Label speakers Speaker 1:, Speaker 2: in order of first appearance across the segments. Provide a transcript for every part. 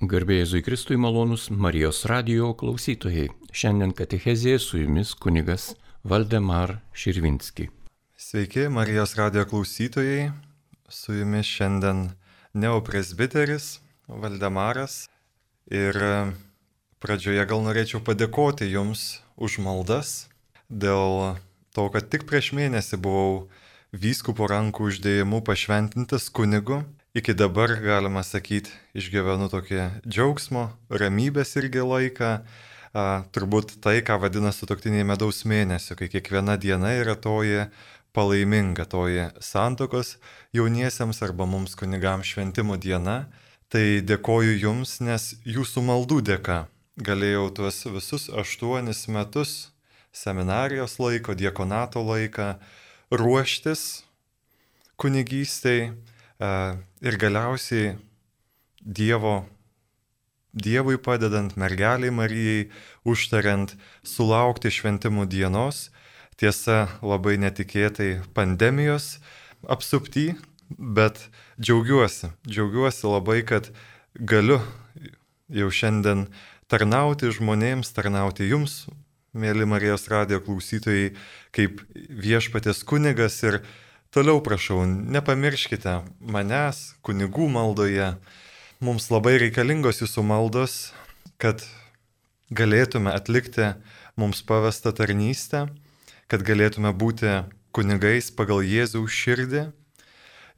Speaker 1: Garbėjai Zui Kristui malonus Marijos radio klausytojai. Šiandien katechezėje su jumis kunigas Valdemar Širvinski.
Speaker 2: Sveiki, Marijos radio klausytojai. Su jumis šiandien neopresbiteris Valdemaras. Ir pradžioje gal norėčiau padėkoti jums už maldas dėl to, kad tik prieš mėnesį buvau vyskupo rankų uždėjimu pašventintas kunigu iki dabar, galima sakyti, išgyvenu tokį džiaugsmo, ramybės irgi laiką. A, turbūt tai, ką vadina sutoktiniai medaus mėnesiu, kai kiekviena diena yra toji palaiminga, toji santokos jauniesiems arba mums kunigam šventimo diena. Tai dėkoju Jums, nes Jūsų maldų dėka galėjau tuos visus aštuonis metus seminarijos laiko, diekonato laiką ruoštis kunigystei ir galiausiai Dievo, Dievui padedant, mergeliai Marijai užtariant, sulaukti šventimų dienos, tiesa labai netikėtai pandemijos apsupty, bet džiaugiuosi, džiaugiuosi labai, kad galiu jau šiandien tarnauti žmonėms, tarnauti jums, mėly Marijos radio klausytojai, kaip viešpatės kunigas ir Toliau prašau, nepamirškite manęs, kunigų maldoje. Mums labai reikalingos jūsų maldos, kad galėtume atlikti mums pavestą tarnystę, kad galėtume būti kunigais pagal Jėzaus širdį.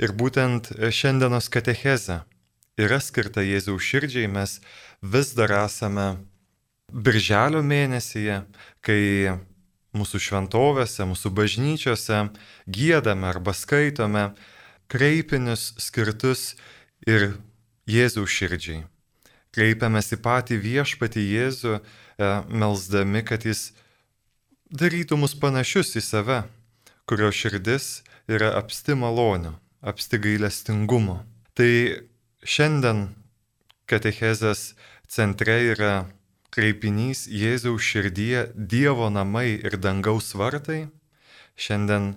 Speaker 2: Ir būtent šiandienos katecheze yra skirta Jėzaus širdžiai, mes vis dar esame birželio mėnesyje, kai mūsų šventovėse, mūsų bažnyčiose gėdame arba skaitome kreipinius skirtus ir Jėzaus širdžiai. Kreipiamės į patį viešpatį Jėzų, e, melzdami, kad jis darytų mus panašius į save, kurio širdis yra apsti malonių, apsti gailestingumo. Tai šiandien katechezės centre yra kreipinys Jėzaus širdyje Dievo namai ir dangaus vartai, šiandien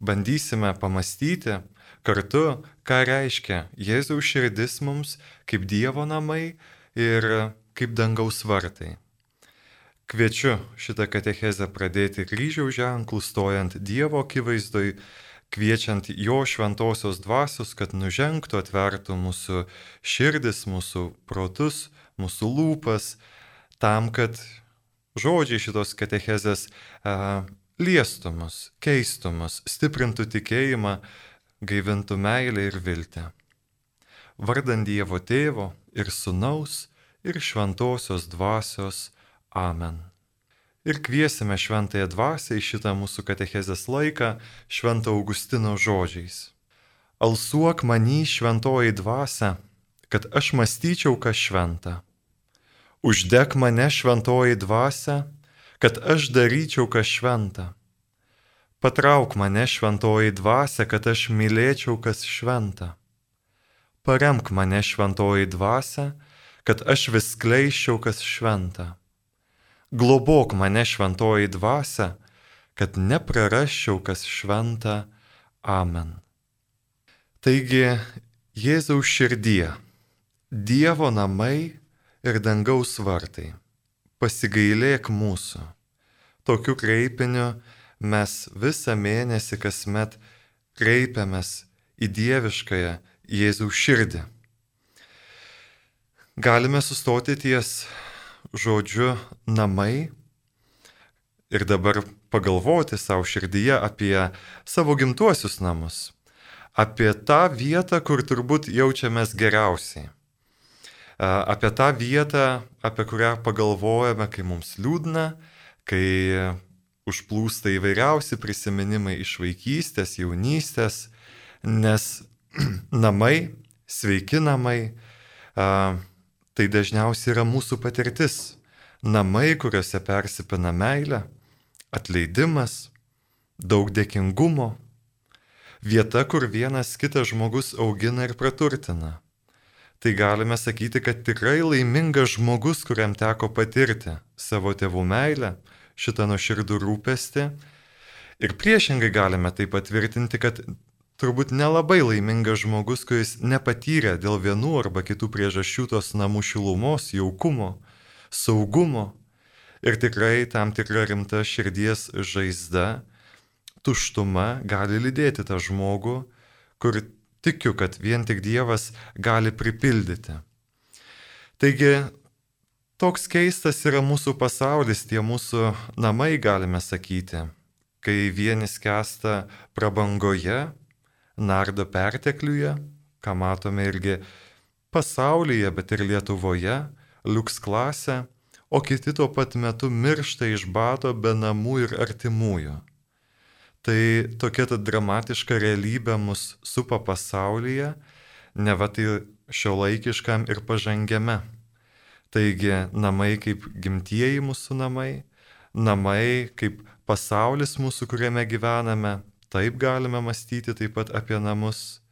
Speaker 2: bandysime pamastyti kartu, ką reiškia Jėzaus širdis mums kaip Dievo namai ir kaip dangaus vartai. Kviečiu šitą katechezę pradėti kryžiaus ženklų, stojant Dievo akivaizdoj, kviečiant jo šventosios dvasios, kad nužengtų, atvertų mūsų širdis, mūsų protus, mūsų lūpas, tam, kad žodžiai šitos katechezės a, liestų mus, keistų mus, stiprintų tikėjimą, gaivintų meilę ir viltį. Vardant Dievo tėvo ir sunaus ir šventosios dvasios Amen. Ir kviesime šventąją dvasę į šitą mūsų katechezės laiką švento Augustino žodžiais. Alsuok manį šventoji dvasia, kad aš mąstyčiau, kas šventa Uždek mane šventoji dvasia, kad aš daryčiau kas šventa. Patrauk mane šventoji dvasia, kad aš mylėčiau kas šventa. Paremk mane šventoji dvasia, kad aš vis kleiščiau kas šventa. Globok mane šventoji dvasia, kad neprarasčiau kas šventa. Amen. Taigi, Jėzaus širdie, Dievo namai ir dangaus vartai. Pasigailėk mūsų. Tokiu kreipiniu mes visą mėnesį kasmet kreipiamės į dieviškąją Jėzaus širdį. Galime sustoti ties žodžiu namai ir dabar pagalvoti savo širdyje apie savo gimtuosius namus, apie tą vietą, kur turbūt jaučiamės geriausiai apie tą vietą, apie kurią pagalvojame, kai mums liūdna, kai užplūsta įvairiausi prisiminimai iš vaikystės, jaunystės, nes namai, sveiki namai, tai dažniausiai yra mūsų patirtis. Namai, kuriuose persipina meilė, atleidimas, daug dėkingumo, vieta, kur vienas kitas žmogus augina ir praturtina tai galime sakyti, kad tikrai laimingas žmogus, kuriam teko patirti savo tėvų meilę, šitą nuoširdų rūpestį. Ir priešingai galime tai patvirtinti, kad turbūt nelabai laimingas žmogus, kuris nepatyrė dėl vienų arba kitų priežasčių tos namų šilumos, jaukumo, saugumo. Ir tikrai tam tikra rimta širdies žaizda, tuštuma gali lydėti tą žmogų, kur tikiu, kad vien tik Dievas gali pripildyti. Taigi, toks keistas yra mūsų pasaulis, tie mūsų namai, galime sakyti, kai vienis kesta prabangoje, nardo pertekliuje, ką matome irgi pasaulyje, bet ir Lietuvoje, liuks klasę, o kiti tuo pat metu miršta iš bato be namų ir artimųjų. Tai tokia ta dramatiška realybė mus supa pasaulyje, ne va tai šio laikiškam ir pažangiame. Taigi namai kaip gimtieji mūsų namai, namai kaip pasaulis mūsų, kuriame gyvename, taip galime mąstyti taip pat apie namus.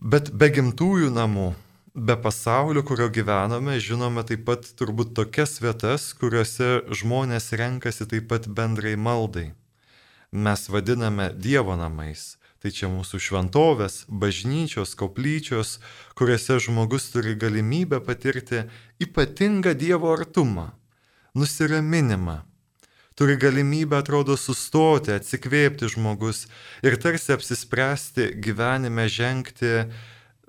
Speaker 2: Bet be gimtųjų namų be pasaulio, kurio gyvename, žinome taip pat turbūt tokias vietas, kuriuose žmonės renkasi taip pat bendrai maldai. Mes vadiname Dievo namais. Tai čia mūsų šventovės, bažnyčios, koplyčios, kuriuose žmogus turi galimybę patirti ypatingą Dievo artumą, nusiraminimą. Turi galimybę, atrodo, sustoti, atsikvėpti žmogus ir tarsi apsispręsti gyvenime žengti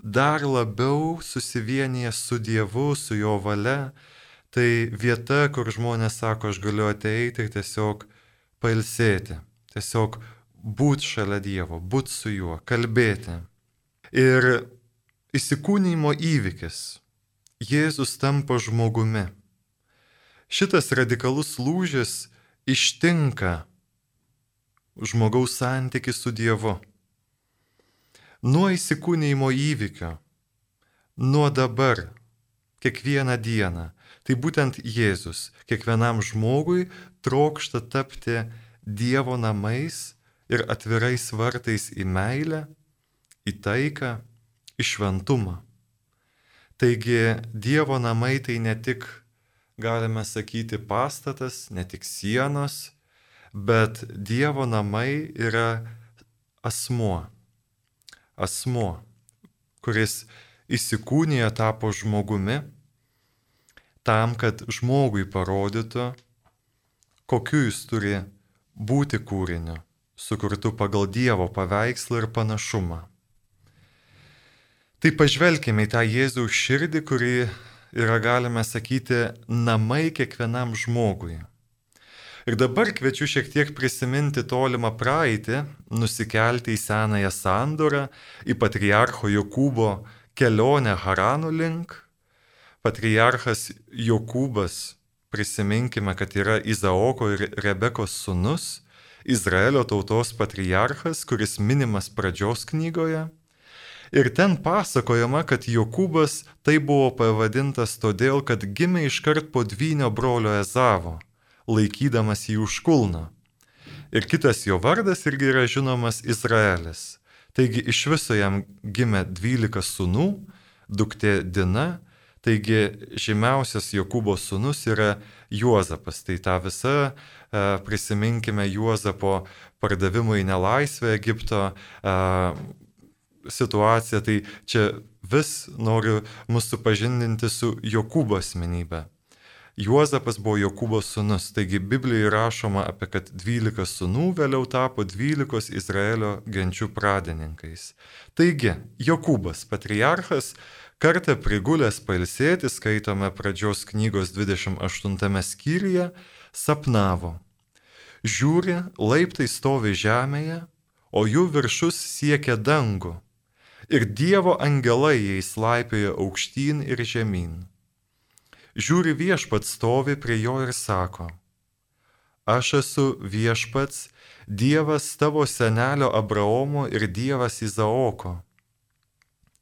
Speaker 2: dar labiau susivienijęs su Dievu, su jo valia, tai vieta, kur žmonės sako, aš galiu ateiti ir tiesiog pailsėti, tiesiog būti šalia Dievo, būti su juo, kalbėti. Ir įsikūnymo įvykis. Jėzus tampa žmogumi. Šitas radikalus lūžis ištinka žmogaus santyki su Dievu nuo įsikūnymo įvykio, nuo dabar, kiekvieną dieną. Tai būtent Jėzus kiekvienam žmogui trokšta tapti Dievo namais ir atvirais vartais į meilę, į taiką, į šventumą. Taigi Dievo namai tai ne tik, galime sakyti, pastatas, ne tik sienos, bet Dievo namai yra asmuo asmuo, kuris įsikūnija tapo žmogumi, tam, kad žmogui parodytų, kokiu jis turi būti kūriniu, sukurtu pagal Dievo paveikslą ir panašumą. Tai pažvelkime į tą Jėzaus širdį, kuri yra, galime sakyti, namai kiekvienam žmogui. Ir dabar kviečiu šiek tiek prisiminti tolimą praeitį, nusikelti į senąją sandorą, į patriarcho Jokūbo kelionę Haranų link. Patriarchas Jokūbas, prisiminkime, kad yra Izaoko ir Rebekos sunus, Izraelio tautos patriarchas, kuris minimas pradžios knygoje. Ir ten pasakojama, kad Jokūbas tai buvo pavadintas todėl, kad gimė iškart po dvynio brolio Ezavo laikydamas jį už kulno. Ir kitas jo vardas irgi yra žinomas Izraelis. Taigi iš viso jam gimė 12 sūnų, duktė Dina, taigi žymiausias Jokūbo sūnus yra Juozapas. Tai tą visą e, prisiminkime Juozapo pardavimo į nelaisvę Egipto e, situaciją. Tai čia vis noriu mus supažindinti su Jokūbo asmenybė. Juozapas buvo Jokūbo sūnus, taigi Biblijoje rašoma apie, kad 12 sūnų vėliau tapo 12 Izraelio genčių pradininkais. Taigi, Jokūbas, patriarchas, kartą prigulęs pailsėti, skaitome pradžios knygos 28 skyriuje, sapnavo. Žiūri, laiptai stovi žemėje, o jų viršus siekia dangų. Ir Dievo angelai jais laipioja aukštyn ir žemyn žiūri viešpats stovi prie jo ir sako, aš esu viešpats, Dievas tavo senelio Abraomo ir Dievas Izaoko.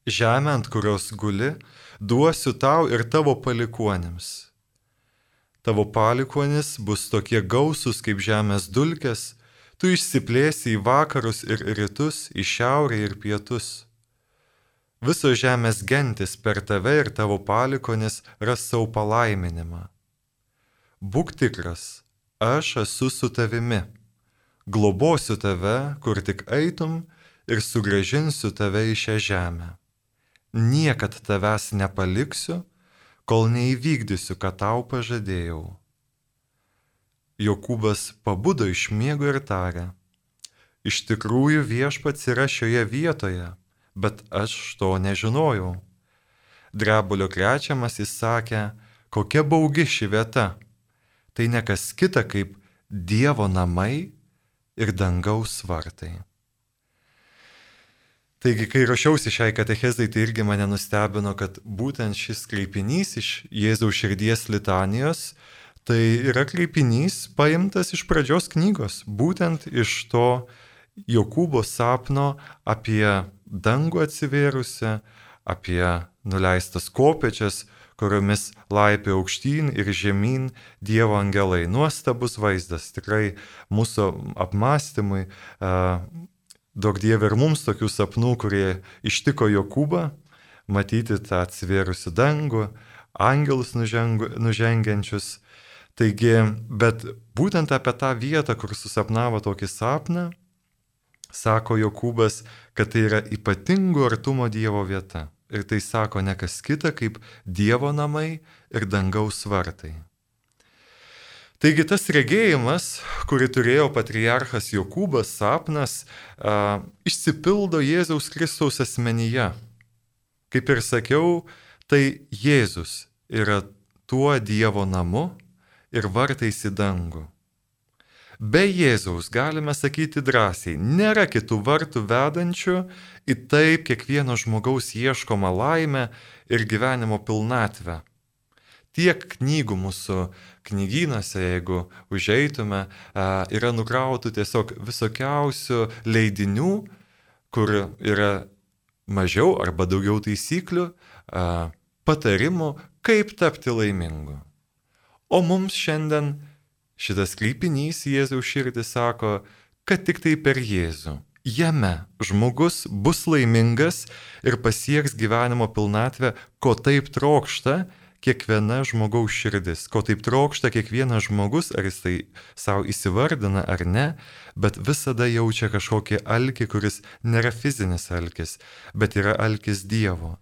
Speaker 2: Žemė, ant kurios guli, duosiu tau ir tavo palikuonėms. Tavo palikuonis bus tokie gausus kaip žemės dulkės, tu išsiplėsi į vakarus ir rytus, į šiaurę ir pietus visos žemės gentis per tave ir tavo palikonis ras savo palaiminimą. Būk tikras, aš esu su tavimi, globosiu tave, kur tik eitum ir sugražinsiu tave į šią žemę. Niekad tavęs nepaliksiu, kol neįvykdysiu, ką tau pažadėjau. Jokūbas pabudo iš miego ir tarė, iš tikrųjų viešpats yra šioje vietoje, bet aš to nežinojau. Drebulio krečiamas jis sakė, kokia baugi ši vieta. Tai nekas kita kaip Dievo namai ir dangaus vartai. Taigi, kai ruošiausi šiai katechezai, tai irgi mane nustebino, kad būtent šis kreipinys iš Jėzaus širdies litanijos, tai yra kreipinys paimtas iš pradžios knygos, būtent iš to Jokūbo sapno apie dangų atsivėrusią, apie nuleistas kopečias, kuriomis laipė aukštyn ir žemyn Dievo angelai. Nuostabus vaizdas, tikrai mūsų apmąstymui Daug dievė ir mums tokių sapnų, kurie ištiko Jokūbą, matyti tą atsivėrusių dangų, angelus nužengu, nužengiančius. Taigi, bet būtent apie tą vietą, kur susapnavo tokį sapną, sako Jokūbas, kad tai yra ypatingo artumo Dievo vieta. Ir tai sako ne kas kita kaip Dievo namai ir dangaus vartai. Taigi tas regėjimas, kurį turėjo patriarchas Jokūbas sapnas, a, išsipildo Jėzaus Kristaus asmenyje. Kaip ir sakiau, tai Jėzus yra tuo Dievo namu ir vartais į dangų. Be Jėzaus galime sakyti drąsiai, nėra kitų vartų vedančių į taip kiekvieno žmogaus ieškomą laimę ir gyvenimo pilnatvę tiek knygų mūsų knygynuose, jeigu užeitume, yra nukrautų tiesiog visokiausių leidinių, kur yra mažiau arba daugiau taisyklių, patarimų, kaip tapti laimingu. O mums šiandien šitas kreipinys Jėzaus širdį sako, kad tik tai per Jėzų. Jame žmogus bus laimingas ir pasieks gyvenimo pilnatvę, ko taip trokšta kiekviena žmogaus širdis, ko taip trokšta kiekvienas žmogus, ar jis tai savo įsivardina ar ne, bet visada jaučia kažkokį alkį, kuris nėra fizinis alkis, bet yra alkis Dievo.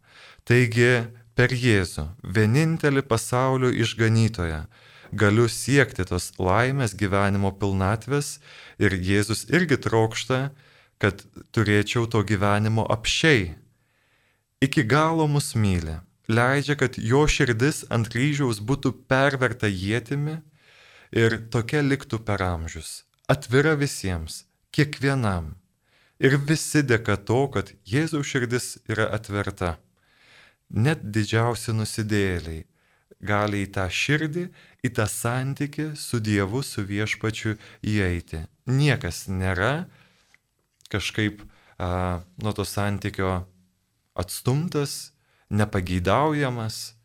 Speaker 2: Taigi per Jėzų, vienintelį pasaulio išganytoją, galiu siekti tos laimės gyvenimo pilnatvės ir Jėzus irgi trokšta, kad turėčiau to gyvenimo apšiai. Iki galo mus myli leidžia, kad jo širdis ant kryžiaus būtų perverta jėtimi ir tokia liktų per amžius, atvira visiems, kiekvienam. Ir visi dėka to, kad Jėzaus širdis yra atverta. Net didžiausi nusidėliai gali į tą širdį, į tą santyki su Dievu, su viešpačiu įeiti. Niekas nėra kažkaip a, nuo to santykio atstumtas, nepageidaujamas.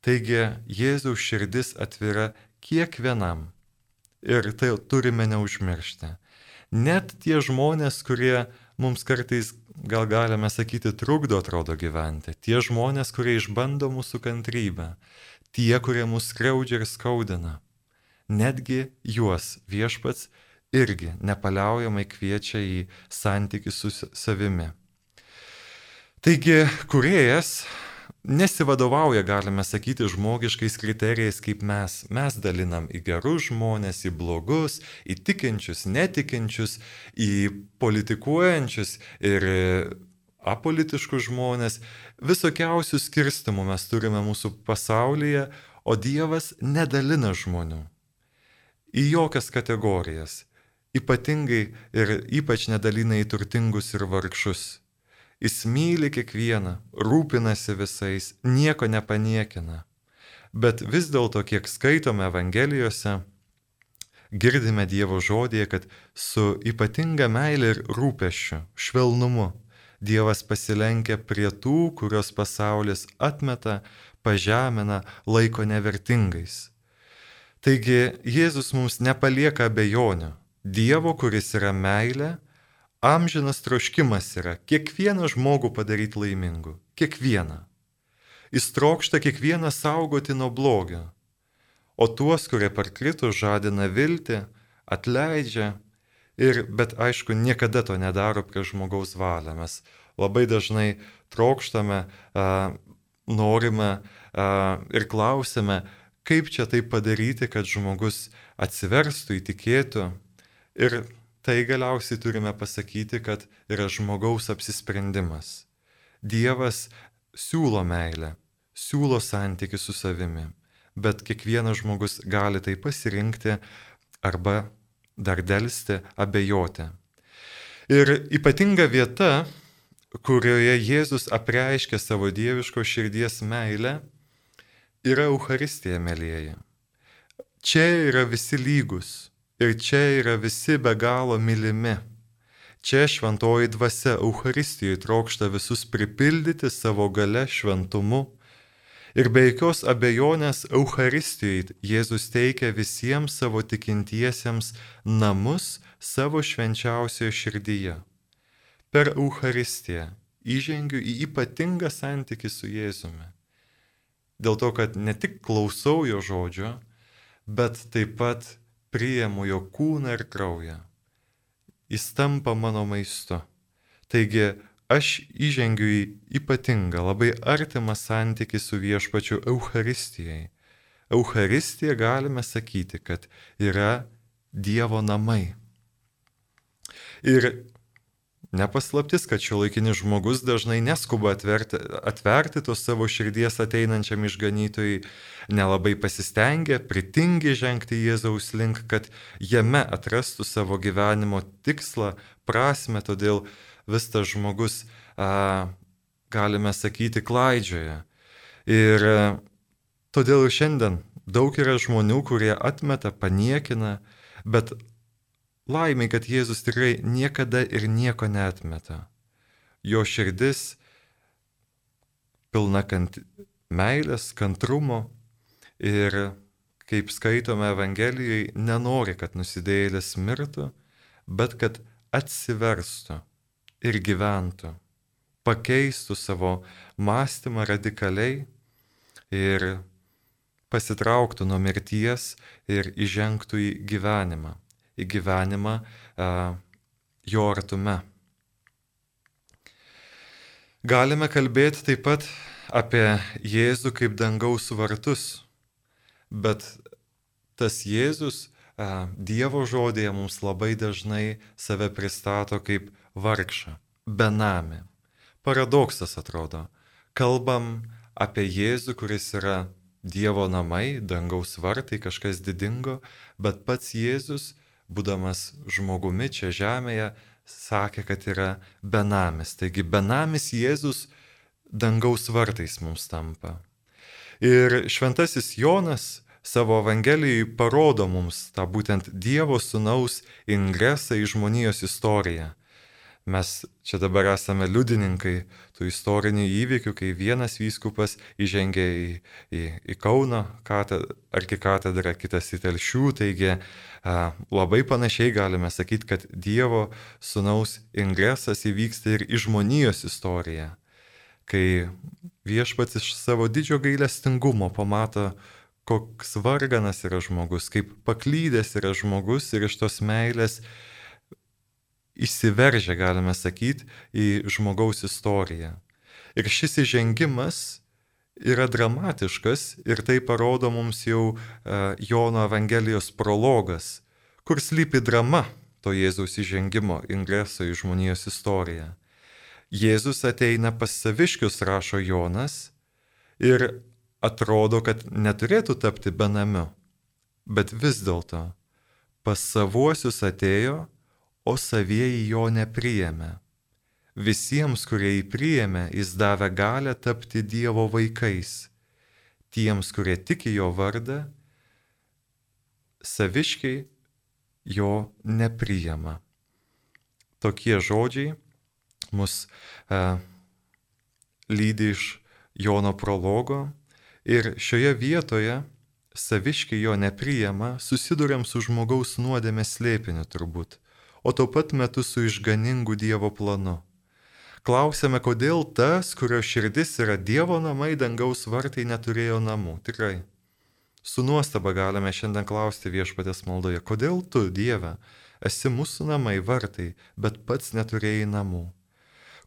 Speaker 2: Taigi Jėzaus širdis atvira kiekvienam. Ir tai turime neužmiršti. Net tie žmonės, kurie mums kartais, gal galime sakyti, trukdo atrodo gyventi, tie žmonės, kurie išbando mūsų kantrybę, tie, kurie mus skriaudžia ir skaudina, netgi juos viešpats irgi nepaliaujamai kviečia į santykių su savimi. Taigi, kuriejas nesivadovauja, galime sakyti, žmogiškais kriterijais kaip mes. Mes dalinam į gerus žmonės, į blogus, į tikinčius, netikinčius, į politikuojančius ir apolitiškus žmonės. Visokiausių skirstimų mes turime mūsų pasaulyje, o Dievas nedalina žmonių į jokias kategorijas. Ypatingai ir ypač nedalina į turtingus ir vargšus. Jis myli kiekvieną, rūpinasi visais, nieko nepaniekina. Bet vis dėlto, kiek skaitome Evangelijose, girdime Dievo žodėje, kad su ypatinga meilė ir rūpeščiu, švelnumu Dievas pasilenkia prie tų, kurios pasaulis atmeta, pažemina, laiko nevertingais. Taigi Jėzus mums nepalieka abejonių. Dievo, kuris yra meilė, Amžinas troškimas yra kiekvieną žmogų padaryti laimingu. Kiekvieną. Jis trokšta kiekvieną saugoti nuo blogio. O tuos, kurie parkrito, žadina viltį, atleidžia Ir, bet aišku, niekada to nedaro prie žmogaus valią. Mes labai dažnai trokštame, norime ir klausime, kaip čia tai padaryti, kad žmogus atsiverstų, įtikėtų. Ir tai galiausiai turime pasakyti, kad yra žmogaus apsisprendimas. Dievas siūlo meilę, siūlo santykių su savimi, bet kiekvienas žmogus gali tai pasirinkti arba dar dėlsti, abejoti. Ir ypatinga vieta, kurioje Jėzus apreiškia savo dieviško širdies meilę, yra Euharistija, mėlyjeji. Čia yra visi lygus ir čia yra visi be galo mylimi. Čia šventoji dvasia Euharistijoje trokšta visus pripildyti savo gale šventumu. Ir be jokios abejonės Euharistijoje Jėzus teikia visiems savo tikintiesiems namus savo švenčiausioje širdyje. Per Euharistiją įžengiu į ypatingą santykį su Jėzumi. Dėl to, kad ne tik klausau jo žodžio, bet taip pat priimu jo kūną ir kraują jis tampa mano maistu. Taigi aš įžengiu į ypatingą, labai artimą santykį su viešpačiu Euharistijai. Euharistija galime sakyti, kad yra Dievo namai. Ir Nepaslaptis, kad šio laikinis žmogus dažnai neskuba atverti, atverti tos savo širdies ateinančiam išganytojui, nelabai pasistengia, pritingi žengti Jėzaus link, kad jame atrastų savo gyvenimo tikslą, prasme, todėl vis tas žmogus, a, galime sakyti, klaidžioja. Ir a, todėl šiandien daug yra žmonių, kurie atmeta, paniekina, bet Laimė, kad Jėzus tikrai niekada ir nieko netmeta. Jo širdis pilna kant meilės, kantrumo ir, kaip skaitome Evangelijai, nenori, kad nusidėjėlis mirtų, bet kad atsiverstų ir gyventų, pakeistų savo mąstymą radikaliai ir pasitrauktų nuo mirties ir įžengtų į gyvenimą į gyvenimą jo artume. Galime kalbėti taip pat apie Jėzų kaip dangaus vartus, bet tas Jėzus Dievo žodėje mums labai dažnai save pristato kaip vargšą, benami. Paradoksas atrodo. Kalbam apie Jėzų, kuris yra Dievo namai, dangaus vartai, kažkas didingo, bet pats Jėzus būdamas žmogumi čia žemėje, sakė, kad yra benamis. Taigi benamis Jėzus dangaus vartais mums tampa. Ir šventasis Jonas savo Evangelijai parodo mums tą būtent Dievo sunaus ingresą į žmonijos istoriją. Mes čia dabar esame liudininkai tų istorinių įvykių, kai vienas vyskupas įžengė į, į, į Kauno arkikatedrą, kitas į Telšių, taigi a, labai panašiai galime sakyti, kad Dievo sunaus ingresas įvyksta ir į žmonijos istoriją, kai viešpats iš savo didžio gailestingumo pamato, koks varganas yra žmogus, kaip paklydęs yra žmogus ir iš tos meilės įsiveržia, galime sakyti, į žmogaus istoriją. Ir šis įžengimas yra dramatiškas ir tai parodo mums jau uh, Jono Evangelijos prologas, kur slypi drama to Jėzaus įžengimo, ingreso į žmonijos istoriją. Jėzus ateina pas saviškius, rašo Jonas, ir atrodo, kad neturėtų tapti benamiu, bet vis dėlto pas savuosius atėjo, o savieji jo nepriėmė. Visiems, kurie jį priėmė, jis davė galę tapti Dievo vaikais. Tiems, kurie tiki jo vardą, saviškiai jo nepriėma. Tokie žodžiai mus e, lydi iš Jono prologo ir šioje vietoje saviškiai jo nepriėma, susidurėm su žmogaus nuodėmės slėpiniu turbūt o tuo pat metu su išganingu Dievo planu. Klausėme, kodėl tas, kurio širdis yra Dievo namai, dangaus vartai neturėjo namų. Tikrai. Su nuostaba galime šiandien klausti viešpatės maldoje, kodėl tu, Dieve, esi mūsų namai vartai, bet pats neturėjai namų.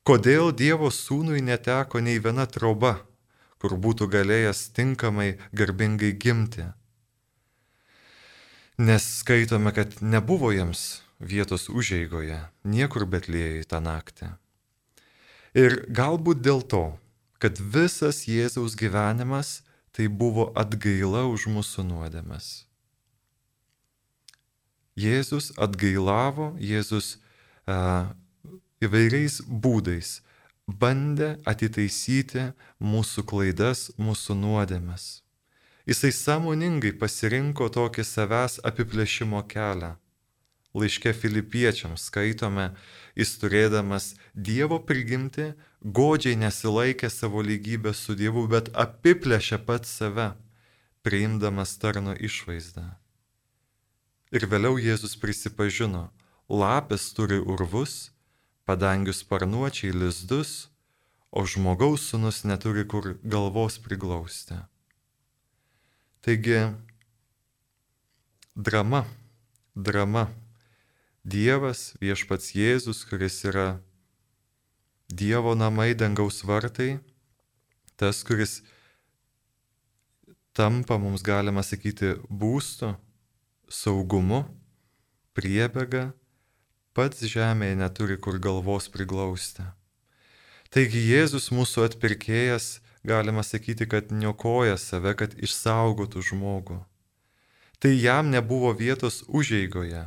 Speaker 2: Kodėl Dievo sūnui neteko nei viena troba, kur būtų galėjęs tinkamai garbingai gimti? Nes skaitome, kad nebuvo jiems vietos užeigoje, niekur betlėjai tą naktį. Ir galbūt dėl to, kad visas Jėzaus gyvenimas tai buvo atgaila už mūsų nuodėmes. Jėzus atgailavo, Jėzus a, įvairiais būdais bandė atitaisyti mūsų klaidas, mūsų nuodėmes. Jisai sąmoningai pasirinko tokį savęs apiplėšimo kelią. Laiške filipiečiams skaitome, jis turėdamas Dievo prigimti, godžiai nesilaikė savo lygybę su Dievu, bet apiplėšė pat save, priimdamas tarno išvaizdą. Ir vėliau Jėzus prisipažino, lapės turi urvus, padangius sparnuočiai lizdus, o žmogaus sunus neturi kur galvos priglausti. Taigi, drama, drama Dievas, viešpats Jėzus, kuris yra Dievo namai, dangaus vartai, tas, kuris tampa, mums galima sakyti, būstu, saugumu, priebėga, pats žemėje neturi kur galvos priglausti. Taigi Jėzus mūsų atpirkėjas, galima sakyti, kad niokoja save, kad išsaugotų žmogų. Tai jam nebuvo vietos užeigoje,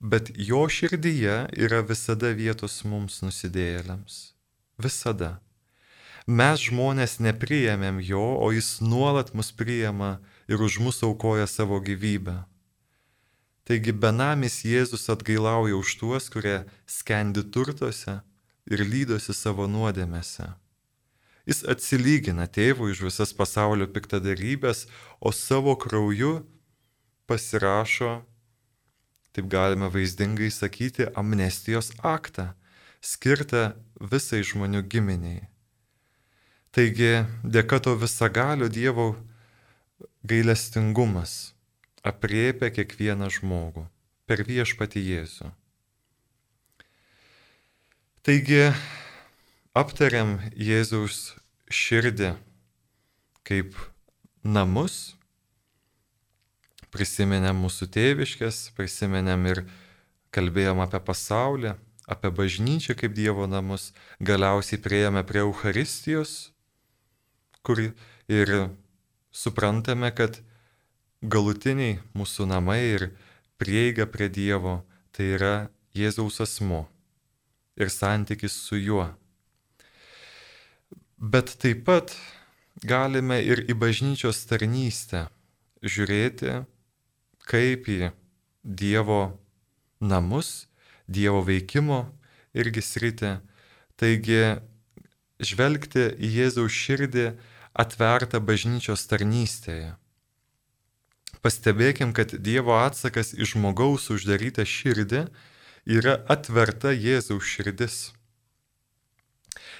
Speaker 2: bet jo širdyje yra visada vietos mums nusidėjėliams. Visada. Mes žmonės nepriėmėm jo, o jis nuolat mus priėma ir už mus aukoja savo gyvybę. Taigi benamis Jėzus atgailauja už tuos, kurie skendi turtuose ir lydosi savo nuodėmėse. Jis atsilygina tėvui už visas pasaulio piktadarybės, o savo krauju pasirašo taip galime vaizdingai sakyti, amnestijos aktą, skirtą visai žmonių giminiai. Taigi, dėka to visagalio Dievo gailestingumas apriepia kiekvieną žmogų per viešpati Jėzų. Taigi, aptariam Jėzaus širdį kaip namus, prisiminėm mūsų tėviškės, prisiminėm ir kalbėjom apie pasaulį, apie bažnyčią kaip Dievo namus, galiausiai prieėmė prie Euharistijos, kur ir suprantame, kad galutiniai mūsų namai ir prieiga prie Dievo tai yra Jėzaus asmo ir santykis su juo. Bet taip pat galime ir į bažnyčios tarnystę žiūrėti kaip į Dievo namus, Dievo veikimo irgi sritį. Taigi žvelgti į Jėzaus širdį atvertą bažnyčios tarnystėje. Pastebėkim, kad Dievo atsakas į žmogaus uždarytą širdį yra atverta Jėzaus širdis.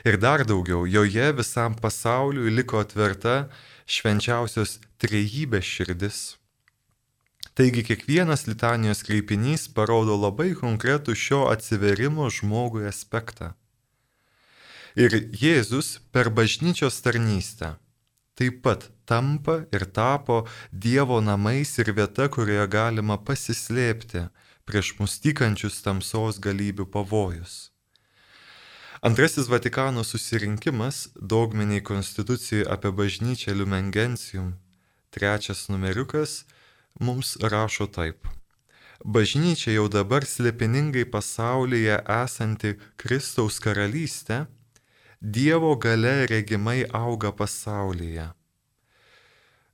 Speaker 2: Ir dar daugiau, joje visam pasauliu liko atverta švenčiausios trejybės širdis. Taigi kiekvienas litanijos kreipinys parodo labai konkretų šio atsiverimo žmogui aspektą. Ir Jėzus per bažnyčios tarnystę taip pat tampa ir tapo Dievo namais ir vieta, kurioje galima pasislėpti prieš mustykančius tamsos galybių pavojus. Antrasis Vatikano susirinkimas dogminiai konstitucijai apie bažnyčią Lumengensium, trečias numeriukas, mums rašo taip. Bažnyčia jau dabar slėpiningai pasaulyje esanti Kristaus karalystė, Dievo gale regimai auga pasaulyje.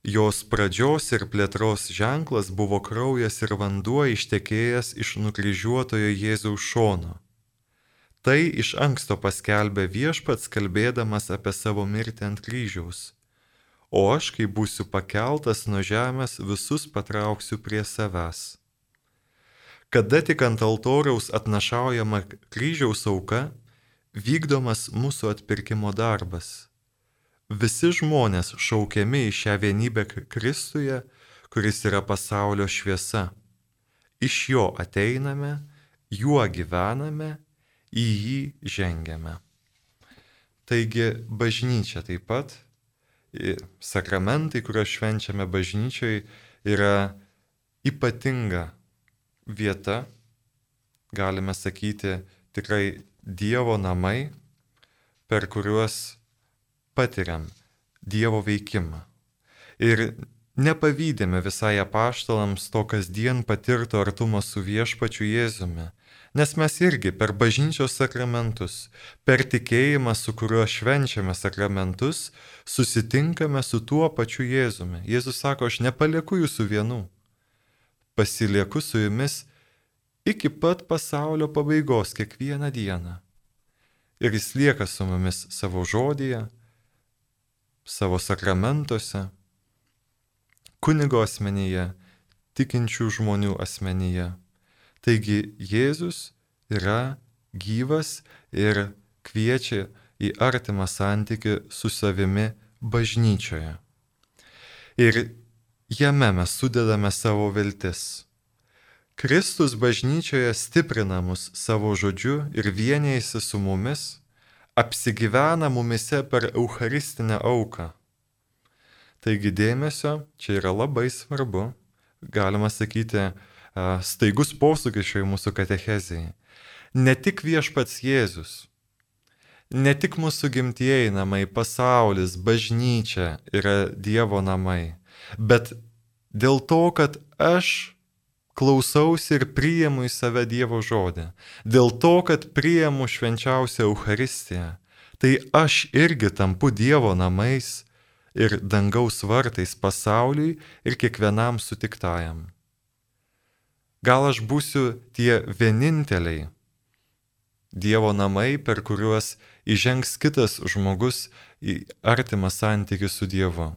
Speaker 2: Jos pradžios ir plėtros ženklas buvo kraujas ir vanduo ištekėjęs iš nukryžiuotojo Jėzaus šono. Tai iš anksto paskelbė viešpats kalbėdamas apie savo mirtį ant kryžiaus o aš, kai būsiu pakeltas nuo žemės, visus patrauksiu prie savęs. Kada tik ant altoriaus atnašaujama kryžiaus auka, vykdomas mūsų atpirkimo darbas. Visi žmonės šaukiami į šią vienybę Kristuje, kuris yra pasaulio šviesa. iš jo ateiname, juo gyvename, į jį žengiame. Taigi bažnyčia taip pat, sakramentai, kuriuos švenčiame bažnyčiai, yra ypatinga vieta, galime sakyti, tikrai Dievo namai, per kuriuos patiriam Dievo veikimą. Ir nepavydėme visai apaštalams to kasdien patirto artumo su viešpačiu Jėzumi, nes mes irgi per bažnyčios sakramentus, per tikėjimą, su kuriuo švenčiame sakramentus, susitinkame su tuo pačiu Jėzumi. Jėzus sako, aš nepalieku jūsų vienų, pasilieku su jumis iki pat pasaulio pabaigos kiekvieną dieną. Ir jis lieka su mumis savo žodėje, savo sakramentuose, kunigo asmenyje, tikinčių žmonių asmenyje. Taigi Jėzus yra gyvas ir kviečia į artimą santykių su savimi bažnyčioje. Ir jame mes sudedame savo viltis. Kristus bažnyčioje stiprina mus savo žodžiu ir vienėjasi su mumis apsigyvena mumise per Eucharistinę auką. Taigi dėmesio čia yra labai svarbu, galima sakyti, staigus posūkis šioje mūsų katechezėje. Ne tik viešpats Jėzus, ne tik mūsų gimtieji namai, pasaulis, bažnyčia yra Dievo namai, bet dėl to, kad aš klausausi ir priimu į save Dievo žodį. Dėl to, kad priimu švenčiausią Eucharistiją, tai aš irgi tampu Dievo namais ir dangaus vartais pasauliui ir kiekvienam sutiktajam. Gal aš būsiu tie vieninteliai Dievo namai, per kuriuos įžengs kitas žmogus į artimą santykių su Dievu.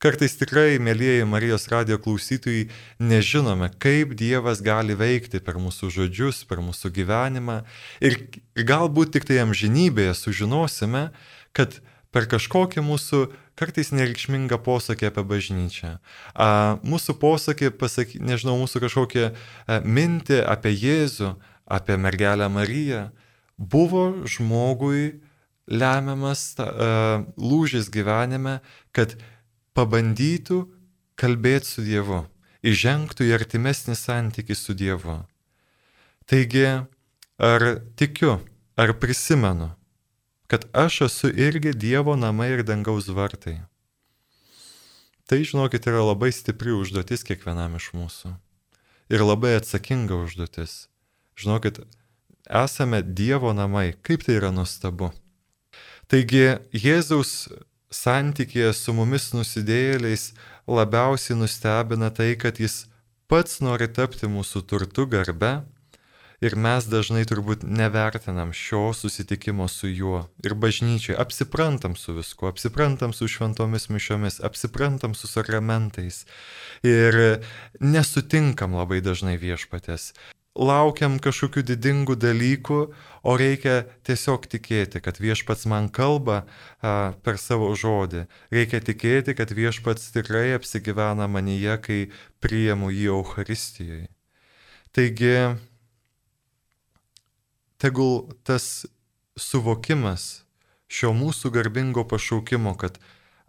Speaker 2: Kartais tikrai, mėlyjeji Marijos radio klausytojai, nežinome, kaip Dievas gali veikti per mūsų žodžius, per mūsų gyvenimą. Ir galbūt tik tai amžinybėje sužinosime, kad per kažkokį mūsų kartais nereikšmingą posakį apie bažnyčią. Mūsų posakį, pasaky, nežinau, mūsų kažkokią a, mintį apie Jėzų, apie mergelę Mariją, buvo žmogui lemiamas a, lūžis gyvenime, kad pabandytų kalbėti su Dievu, įžengtų į artimesnį santykį su Dievu. Taigi, ar tikiu, ar prisimenu, kad aš esu irgi Dievo namai ir dangaus vartai. Tai, žinokit, yra labai stipri užduotis kiekvienam iš mūsų. Ir labai atsakinga užduotis. Žinokit, esame Dievo namai, kaip tai yra nuostabu. Taigi, Jėzaus santykėje su mumis nusidėjėliais labiausiai nustebina tai, kad jis pats nori tapti mūsų turtu garbe ir mes dažnai turbūt nevertinam šio susitikimo su juo ir bažnyčiai, apsiprantam su viskuo, apsiprantam su šventomis mišiomis, apsiprantam su sakramentais ir nesutinkam labai dažnai viešpatės laukiam kažkokių didingų dalykų, o reikia tiesiog tikėti, kad viešpats man kalba a, per savo žodį. Reikia tikėti, kad viešpats tikrai apsigyvena manyje, kai priimu jį Euharistijoje. Taigi, tegul tas suvokimas šio mūsų garbingo pašaukimo, kad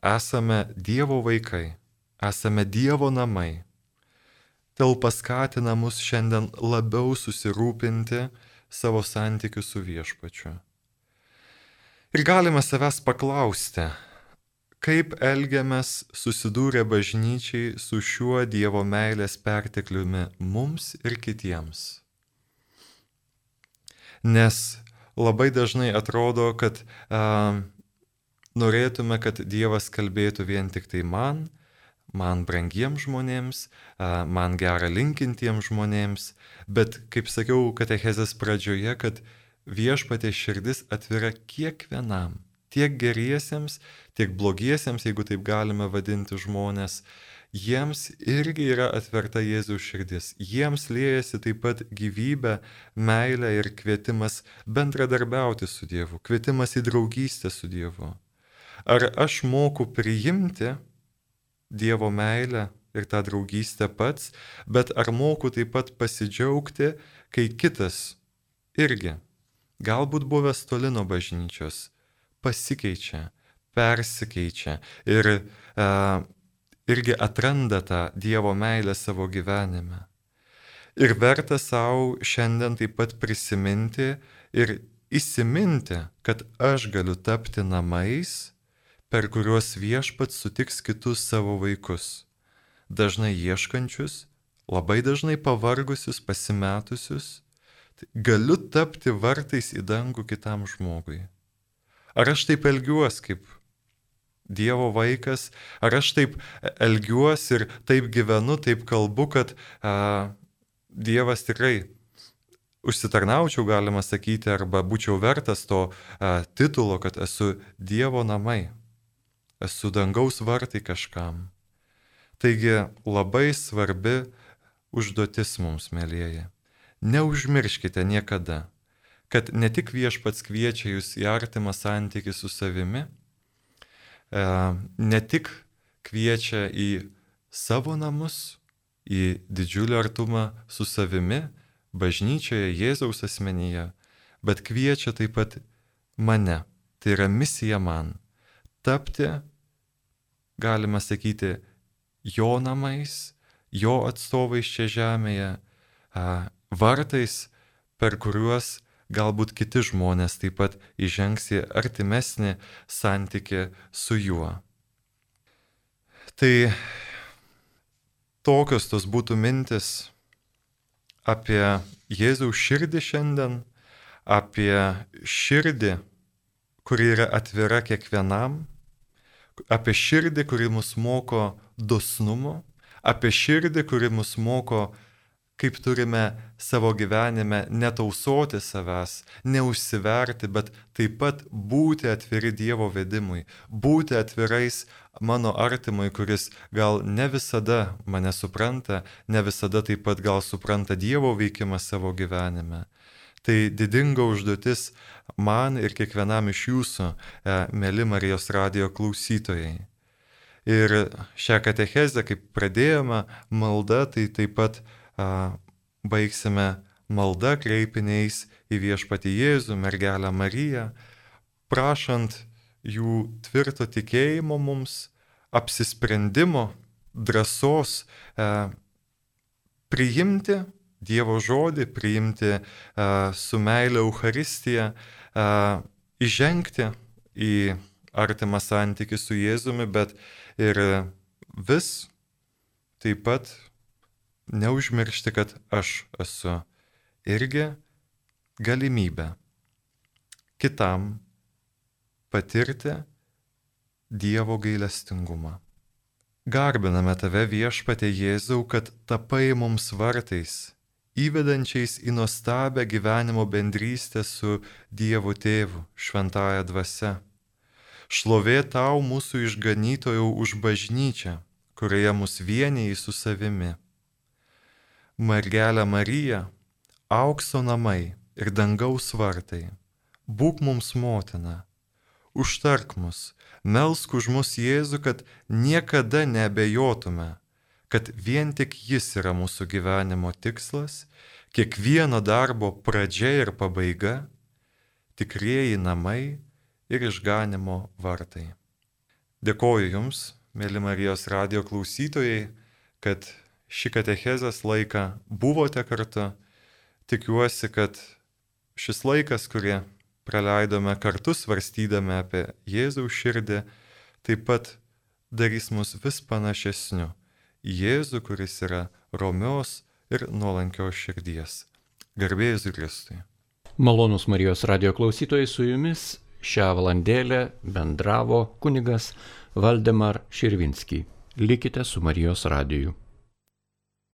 Speaker 2: esame Dievo vaikai, esame Dievo namai, Dėl paskatina mus šiandien labiau susirūpinti savo santykių su viešpačiu. Ir galime savęs paklausti, kaip elgiamės susidūrę bažnyčiai su šiuo Dievo meilės pertekliumi mums ir kitiems. Nes labai dažnai atrodo, kad a, norėtume, kad Dievas kalbėtų vien tik tai man, man brangiems žmonėms, man gerą linkintiems žmonėms, bet, kaip sakiau, katechezės pradžioje, kad viešpatė širdis atvira kiekvienam, tiek geriesiems, tiek blogiesiems, jeigu taip galime vadinti žmonės, jiems irgi yra atverta Jėzaus širdis. Jiems liejasi taip pat gyvybė, meilė ir kvietimas bendradarbiauti su Dievu, kvietimas į draugystę su Dievu. Ar aš moku priimti Dievo meilę ir tą draugystę pats, bet ar moku taip pat pasidžiaugti, kai kitas irgi, galbūt buvęs toli nuo bažnyčios, pasikeičia, persikeičia ir e, irgi atranda tą Dievo meilę savo gyvenime. Ir verta savo šiandien taip pat prisiminti ir įsiminti, kad aš galiu tapti namais, per kuriuos viešpats sutiks kitus savo vaikus. Dažnai ieškančius, labai dažnai pavargusius, pasimetusius. Tai galiu tapti vartais į dangų kitam žmogui. Ar aš taip elgiuosi kaip Dievo vaikas, ar aš taip elgiuosi ir taip gyvenu, taip kalbu, kad a, Dievas tikrai užsitarnaučiau, galima sakyti, arba būčiau vertas to a, titulo, kad esu Dievo namai esu dangaus vartai kažkam. Taigi labai svarbi užduotis mums, mėlyjeji. Neužmirškite niekada, kad ne tik viešpats kviečia jūs į artimą santykį su savimi, ne tik kviečia į savo namus, į didžiulį artumą su savimi, bažnyčioje, Jėzaus asmenyje, bet kviečia taip pat mane. Tai yra misija man tapti, galima sakyti, jo namais, jo atstovais čia žemėje, vartais, per kuriuos galbūt kiti žmonės taip pat įžengs į artimesnį santyki su juo. Tai tokios tos būtų mintis apie Jėzaus širdį šiandien, apie širdį, kuri yra atvira kiekvienam, apie širdį, kuri mus moko dosnumo, apie širdį, kuri mus moko, kaip turime savo gyvenime netausoti savęs, neužsiverti, bet taip pat būti atviri Dievo vedimui, būti atvirais mano artimui, kuris gal ne visada mane supranta, ne visada taip pat gal supranta Dievo veikimą savo gyvenime. Tai didinga užduotis man ir kiekvienam iš jūsų, e, mėly Marijos radio klausytojai. Ir šią katechezę, kaip pradėjome, malda, tai taip pat baigsime malda kreipiniais į viešpatį Jėzų, mergelę Mariją, prašant jų tvirto tikėjimo mums, apsisprendimo, drąsos e, priimti Dievo žodį, priimti uh, su meilė Euharistiją, uh, įžengti į artimą santykių su Jėzumi, bet ir vis taip pat neužmiršti, kad aš esu irgi galimybė kitam patirti Dievo gailestingumą. Garbiname tave viešpatė Jėzau, kad tapai mums vartais įvedančiais į nuostabę gyvenimo bendrystę su Dievo Tėvu, šventąją dvasia. Šlovė tau mūsų išganytojau už bažnyčią, kurioje mus vienijai su savimi. Mergelė Marija, aukso namai ir dangaus vartai, būk mums motina, užtark mus, melsk už mus Jėzų, kad niekada nebejotume kad vien tik Jis yra mūsų gyvenimo tikslas, kiekvieno darbo pradžia ir pabaiga, tikrieji namai ir išganimo vartai. Dėkoju Jums, mėly Marijos radio klausytojai, kad šį katechezės laiką buvote kartu. Tikiuosi, kad šis laikas, kurį praleidome kartu svarstydami apie Jėzaus širdį, taip pat darys mus vis panašesniu Jėzų, kuris yra romios ir nuolankios širdies. Garbėjus Kristui.
Speaker 1: Malonus Marijos radio klausytojai su jumis šią valandėlę bendravo kunigas Valdemar Širvinski. Likite su Marijos radiju.